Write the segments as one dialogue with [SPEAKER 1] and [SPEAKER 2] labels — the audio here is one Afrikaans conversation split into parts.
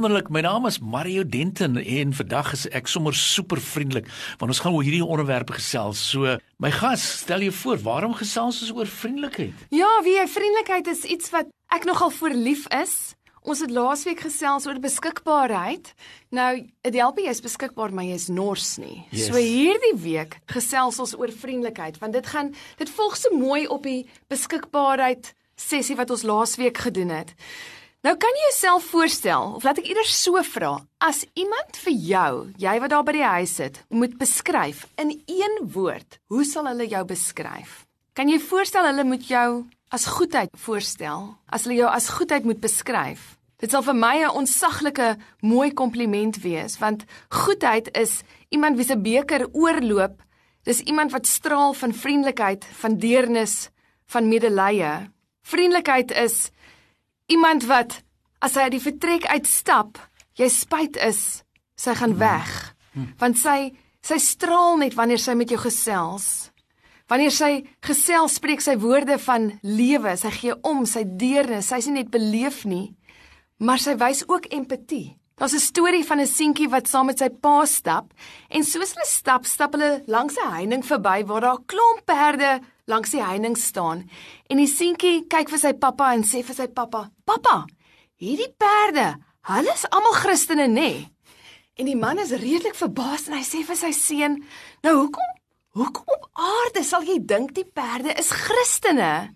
[SPEAKER 1] Wonderlik, my naam is Mario Denton en vandag is ek sommer super vriendelik want ons gaan oor hierdie onderwerpe gesels. So, my gas, stel jou voor, waarom gesels ons oor vriendelikheid?
[SPEAKER 2] Ja, wie jy vriendelikheid is iets wat ek nogal voor lief is. Ons het laasweek gesels oor beskikbaarheid. Nou, dit help jy is beskikbaar, maar jy is nors nie.
[SPEAKER 1] Yes.
[SPEAKER 2] So hierdie week gesels ons oor vriendelikheid want dit gaan dit volg so mooi op die beskikbaarheid sessie wat ons laasweek gedoen het. Nou kan jy jouself voorstel of laat ek eerder so vra, as iemand vir jou, jy wat daar by die huis sit, moet beskryf in een woord, hoe sal hulle jou beskryf? Kan jy voorstel hulle moet jou as goedheid voorstel? As hulle jou as goedheid moet beskryf? Dit sal vir my 'n ontsaglike mooi kompliment wees want goedheid is iemand wie se beker oorloop. Dis iemand wat straal van vriendelikheid, van deernis, van medelee. Vriendelikheid is iemand wat as hy uit die vertrek uitstap, jy spyt is, sy gaan weg. Want sy sy straal net wanneer sy met jou gesels. Wanneer sy gesels, spreek sy woorde van lewe, sy gee om, sy deernis, sy's nie net beleef nie, maar sy wys ook empatie. Daar's 'n storie van 'n seentjie wat saam met sy pa stap en soos hulle stap, stap hulle langs 'n heining verby waar daar 'n klomp perde langs die heining staan. En die seentjie kyk vir sy pappa en sê vir sy pappa: "Pappa, hierdie perde, hulle is almal Christene, nê?" Nee. En die man is redelik verbaas en hy sê vir sy seun: "Nou hoekom hoekom op aarde sal jy dink die perde is Christene?"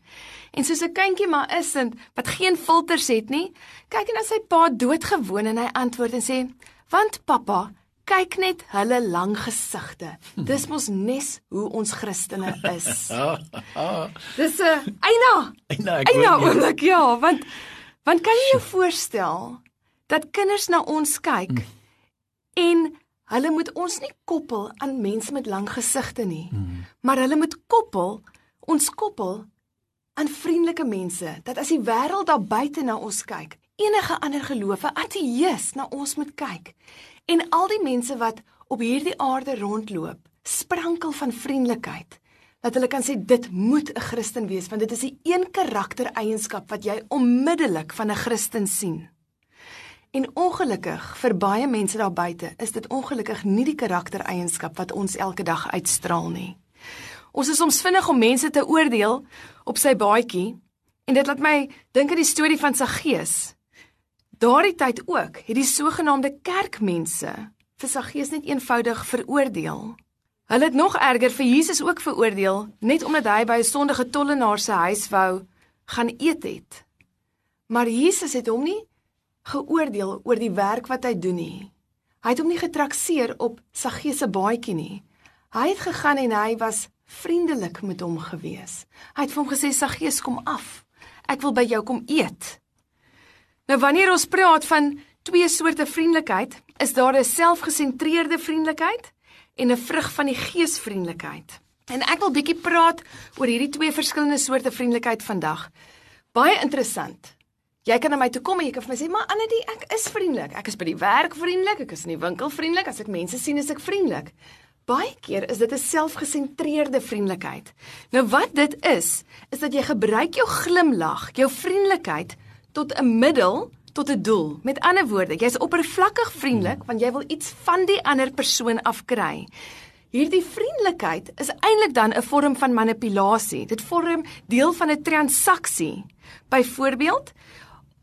[SPEAKER 2] En soos 'n kindjie maar is en wat geen filters het nie, kyk hy na sy pa doodgewoon en hy antwoord en sê: "Want pappa, kyk net hulle lang gesigte. Dis mos nes hoe ons Christene is." Dis 'n uh, eina.
[SPEAKER 1] Eina, ek
[SPEAKER 2] Eina oomblik, ja, want want kan jy jou voorstel dat kinders na ons kyk
[SPEAKER 1] Mm.
[SPEAKER 2] en hulle moet ons nie koppel aan mense met lang gesigte nie, maar hulle moet koppel ons koppel aan vriendelike mense dat as die wêreld daar buite na ons kyk, enige ander geloofe, ateïs na ons moet kyk. En al die mense wat op hierdie aarde rondloop, sprankel van vriendelikheid. Dat hulle kan sê dit moet 'n Christen wees want dit is die een karaktereienskap wat jy onmiddellik van 'n Christen sien. En ongelukkig vir baie mense daar buite is dit ongelukkig nie die karaktereienskap wat ons elke dag uitstraal nie. Ons is soms vinnig om mense te oordeel op sy baadjie en dit laat my dink aan die storie van Saggeus. Daardie tyd ook het die sogenaamde kerkmense vir Saggeus net eenvoudig veroordeel. Hulle het nog erger vir Jesus ook veroordeel net omdat hy by 'n sondige tollenaar se huis wou gaan eet het. Maar Jesus het hom nie geoordeel oor die werk wat hy doen nie. Hy het hom nie getrakseer op Saggeus se baadjie nie. Hy het gegaan en hy was vriendelik met hom gewees. Hy het vir hom gesê Saggeus kom af. Ek wil by jou kom eet. Nou wanneer ons praat van twee soorte vriendelikheid, is daar 'n selfgesentreerde vriendelikheid en 'n vrug van die geesvriendelikheid. En ek wil bietjie praat oor hierdie twee verskillende soorte vriendelikheid vandag. Baie interessant. Jy kan na my toe kom en jy kan vir my sê, "Maar Annetjie, ek is vriendelik. Ek is by die werk vriendelik, ek is in die winkel vriendelik, as ek mense sien, is ek vriendelik." Baie keer is dit 'n selfgesentreerde vriendelikheid. Nou wat dit is, is dat jy gebruik jou glimlag, jou vriendelikheid tot 'n middel tot 'n doel. Met ander woorde, jy's oppervlakkig vriendelik want jy wil iets van die ander persoon afkry. Hierdie vriendelikheid is eintlik dan 'n vorm van manipulasie. Dit vorm deel van 'n transaksie. Byvoorbeeld,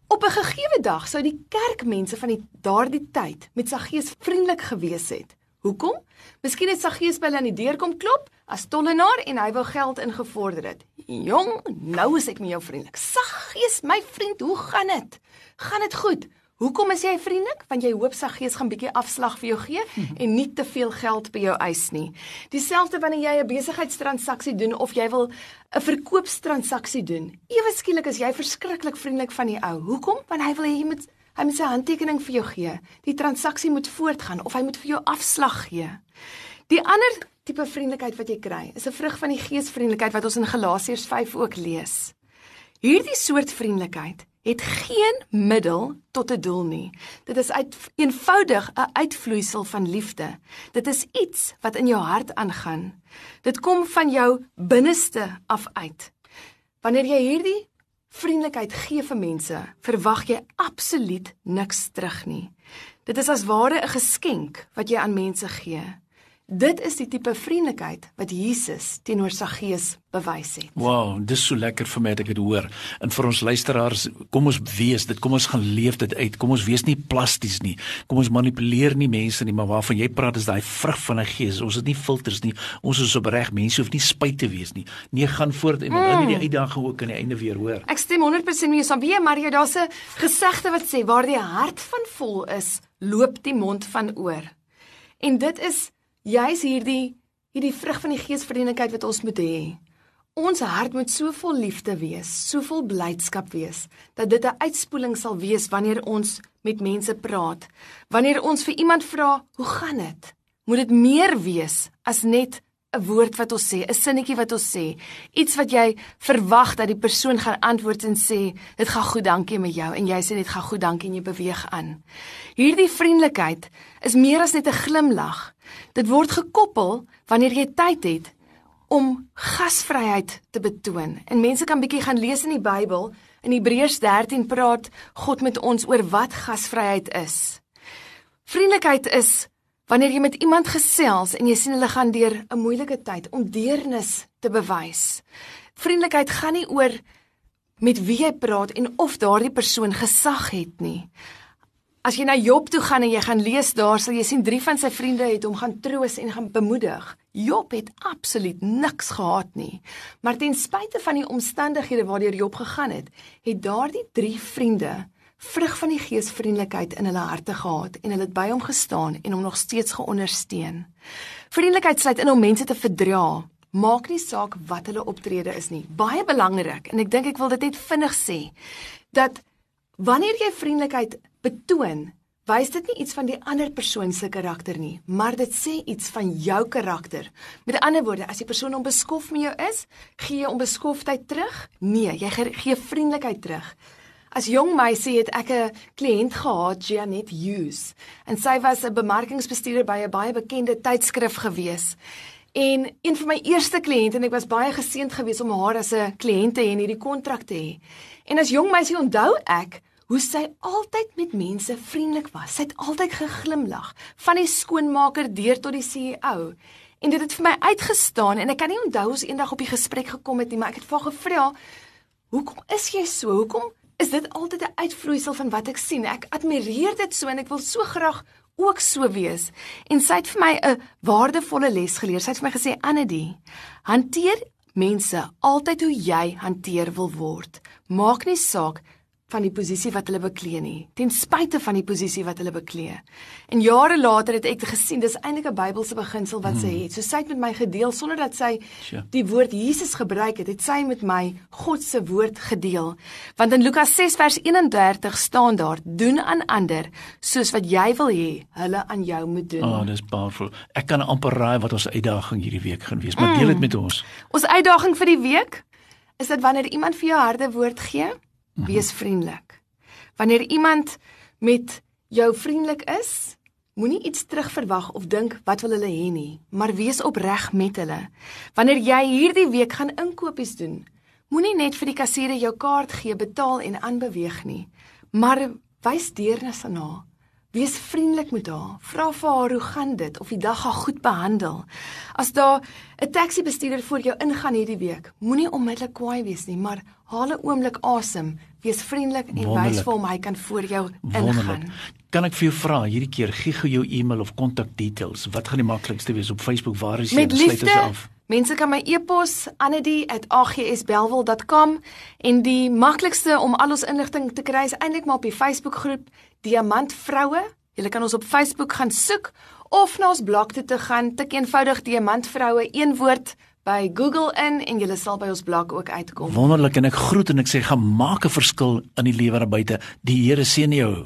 [SPEAKER 2] op 'n gegeewe dag sou die kerkmense van die daardie tyd met Saggeus vriendelik gewees het. Hoekom? Miskien het Saggeus by hulle aan die deur kom klop as tollenaar en hy wou geld ingevorder het. Jong, nou is ek met jou vriendelik. Saggeus, my vriend, hoe gaan dit? Gaan dit goed? Hoekom is jy vriendelik? Want jy hoop Saggeus gaan bietjie afslag vir jou gee en nie te veel geld by jou eis nie. Dieselfde wanneer jy 'n besigheidstransaksie doen of jy wil 'n verkoopstransaksie doen. Ewe skielik is jy verskriklik vriendelik van die ou. Hoekom? Want hy wil hê jy moet hy moet sy handtekening vir jou gee. Die transaksie moet voortgaan of hy moet vir jou afslag gee. Die ander tipe vriendelikheid wat jy kry, is 'n vrug van die geesvriendelikheid wat ons in Galasiërs 5 ook lees. Hierdie soort vriendelikheid het geen middel tot 'n doel nie. Dit is uit eenvoudig 'n uitvloeisel van liefde. Dit is iets wat in jou hart aangaan. Dit kom van jou binneste af uit. Wanneer jy hierdie vriendelikheid gee vir mense, verwag jy absoluut niks terug nie. Dit is as ware 'n geskenk wat jy aan mense gee. Dit is die tipe vriendelikheid wat Jesus teenoor Saggeus bewys het.
[SPEAKER 1] Wow, dis so lekker vir my dat ek dit hoor. En vir ons luisteraars, kom ons wees dit, kom ons gaan leef dit uit. Kom ons wees nie plasties nie. Kom ons manipuleer nie mense nie, maar waarvan jy praat is daai vrug van die Gees. Ons het nie filters nie. Ons is opreg. Mense hoef nie spyt te wees nie. Nee, gaan voort en dan mm. die uitdaging ook aan die einde weer hoor.
[SPEAKER 2] Ek stem 100% mee saam. Wie Maria, daar's 'n gesegde wat sê waar die hart van vol is, loop die mond van oor. En dit is Jy's hierdie hierdie vrug van die geesverenigheid wat ons moet hê. Ons hart moet so vol liefde wees, so vol blydskap wees dat dit 'n uitspoeling sal wees wanneer ons met mense praat. Wanneer ons vir iemand vra, "Hoe gaan dit?" Moet dit meer wees as net 'n woord wat ons sê, 'n sinnetjie wat ons sê, iets wat jy verwag dat die persoon gaan antwoord en sê, "Dit gaan goed, dankie met jou." En jy sê dit gaan goed, dankie en jy beweeg aan. Hierdie vriendelikheid is meer as net 'n glimlag. Dit word gekoppel wanneer jy tyd het om gasvryheid te betoon. En mense kan bietjie gaan lees in die Bybel. In Hebreërs 13 praat God met ons oor wat gasvryheid is. Vriendelikheid is wanneer jy met iemand gesels en jy sien hulle gaan deur 'n moeilike tyd om deernis te bewys. Vriendelikheid gaan nie oor met wie jy praat en of daardie persoon gesag het nie. As jy na Job toe gaan en jy gaan lees daar, sal jy sien drie van sy vriende het hom gaan troos en gaan bemoedig. Job het absoluut niks gehad nie. Maar ten spyte van die omstandighede waardeur Job gegaan het, het daardie drie vriende vrug van die geesvriendelikheid in hulle harte gehad en hulle het by hom gestaan en hom nog steeds geondersteun. Vriendelikheid sluit in om mense te verdra. Maak nie saak wat hulle optrede is nie. Baie belangrik en ek dink ek wil dit net vinnig sê dat wanneer jy vriendelikheid betoon, wys dit nie iets van die ander persoon se karakter nie, maar dit sê iets van jou karakter. Met ander woorde, as die persoon onbeskof met jou is, gee jy onbeskoftheid terug? Nee, jy gee vriendelikheid terug. As jong meisie het ek 'n kliënt gehad, Janet Hughes, en sy was 'n bemarkingsbestuurder by 'n baie bekende tydskrif gewees. En een van my eerste kliënte en ek was baie geseënd geweest om haar as 'n kliënt te hê en hierdie kontrak te hê. En as jong meisie onthou ek hoe sy altyd met mense vriendelik was. Sy het altyd geglimlag, van die skoonmaker deur tot die CEO. En dit het vir my uitgestaan en ek kan nie onthou ons eendag op die gesprek gekom het nie, maar ek het vir haar gevra, "Hoekom is jy so? Hoekom is dit altyd 'n uitvloeisel van wat ek sien? Ek admireer dit so en ek wil so graag ook so wees." En sy het vir my 'n waardevolle les geleer. Sy het vir my gesê, "Annedie, hanteer mense altyd hoe jy hanteer wil word. Maak nie saak van die posisie wat hulle beklee nie, ten spyte van die posisie wat hulle beklee. En jare later het ek gesien dis eintlik 'n Bybelse beginsel wat sy hmm. het. So sy het met my gedeel sonder dat sy die woord Jesus gebruik het, het sy met my God se woord gedeel. Want in Lukas 6 vers 31 staan daar: "Doen aan ander soos wat jy wil hê hulle aan jou moet doen."
[SPEAKER 1] Oh, dis powerful. Ek kan amper raai wat ons uitdaging hierdie week gaan wees, maar deel dit mm. met ons.
[SPEAKER 2] Ons uitdaging vir die week is dat wanneer iemand vir jou harde woord gee. Wees vriendelik. Wanneer iemand met jou vriendelik is, moenie iets terugverwag of dink wat wil hulle hê nie, maar wees opreg met hulle. Wanneer jy hierdie week gaan inkopies doen, moenie net vir die kassiere jou kaart gee, betaal en aanbeweeg nie, maar wys deernis aan haar. Wees vriendelik met haar. Vra vir haar hoe gaan dit of die dag haar goed behandel. As daar 'n taxi bestuurder voor jou ingaan hierdie week, moenie onmiddellik kwaai wees nie, maar haal 'n oomblik asem. Wees vriendelik en wys vir hom hy kan voor jou ingaan. Wonderlik.
[SPEAKER 1] Kan ek vir jou vra hierdie keer gee gou jou e-mail of kontak details. Wat gaan die maklikste wees op Facebook? Waar is jy?
[SPEAKER 2] Sluit ons af. Mense kan my e-pos anedy@agsbelwel.com en die maklikste om al ons inligting te kry is eintlik maar op die Facebook groep Diamant Vroue. Jy kan ons op Facebook gaan soek of na ons blog toe te gaan, tik eenvoudig Diamant Vroue een woord by Google in en jy sal by ons blog ook uitkom.
[SPEAKER 1] Wonderlik en ek groet en ek sê gaan maak 'n verskil in die lewe daar buite. Die Here seën jou.